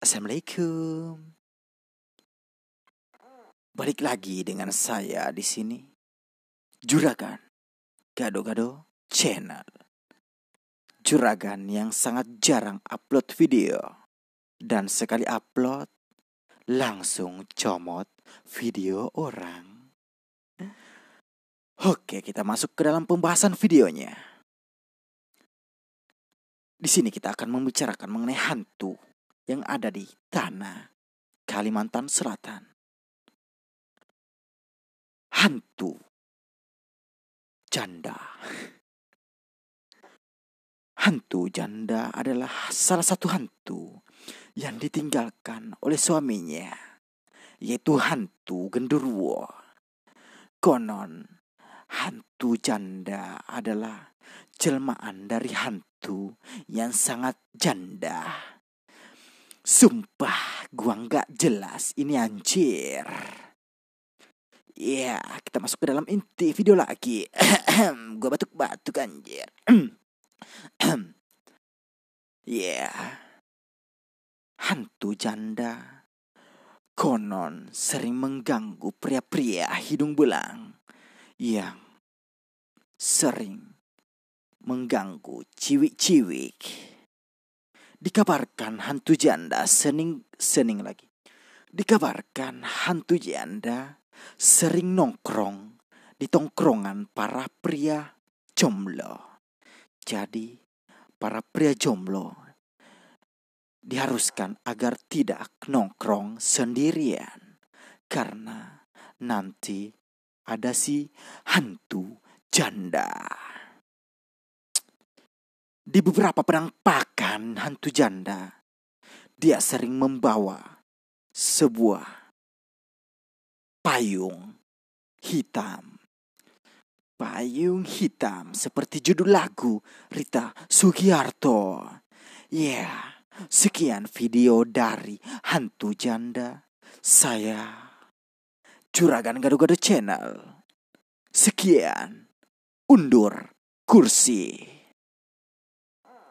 Assalamualaikum. Balik lagi dengan saya di sini. Juragan Gado-Gado Channel. Juragan yang sangat jarang upload video. Dan sekali upload, langsung comot video orang. Oke, kita masuk ke dalam pembahasan videonya. Di sini kita akan membicarakan mengenai hantu yang ada di tanah Kalimantan Selatan. Hantu janda. Hantu janda adalah salah satu hantu yang ditinggalkan oleh suaminya, yaitu hantu genderuwo. Konon, hantu janda adalah jelmaan dari hantu yang sangat janda. Sumpah, gua nggak jelas ini anjir. Ya, kita masuk ke dalam inti video lagi. gua batuk-batuk anjir. Ya, hantu janda konon sering mengganggu pria-pria hidung belang yang sering mengganggu ciwik-ciwik. Dikabarkan hantu janda sening sening lagi. Dikabarkan hantu janda sering nongkrong di tongkrongan para pria jomblo. Jadi para pria jomblo diharuskan agar tidak nongkrong sendirian karena nanti ada si hantu janda. Di beberapa penampakan hantu janda, dia sering membawa sebuah payung hitam. Payung hitam seperti judul lagu Rita Sugiarto. Ya, yeah, sekian video dari hantu janda. Saya Juragan Gado-Gado Channel. Sekian. Undur kursi.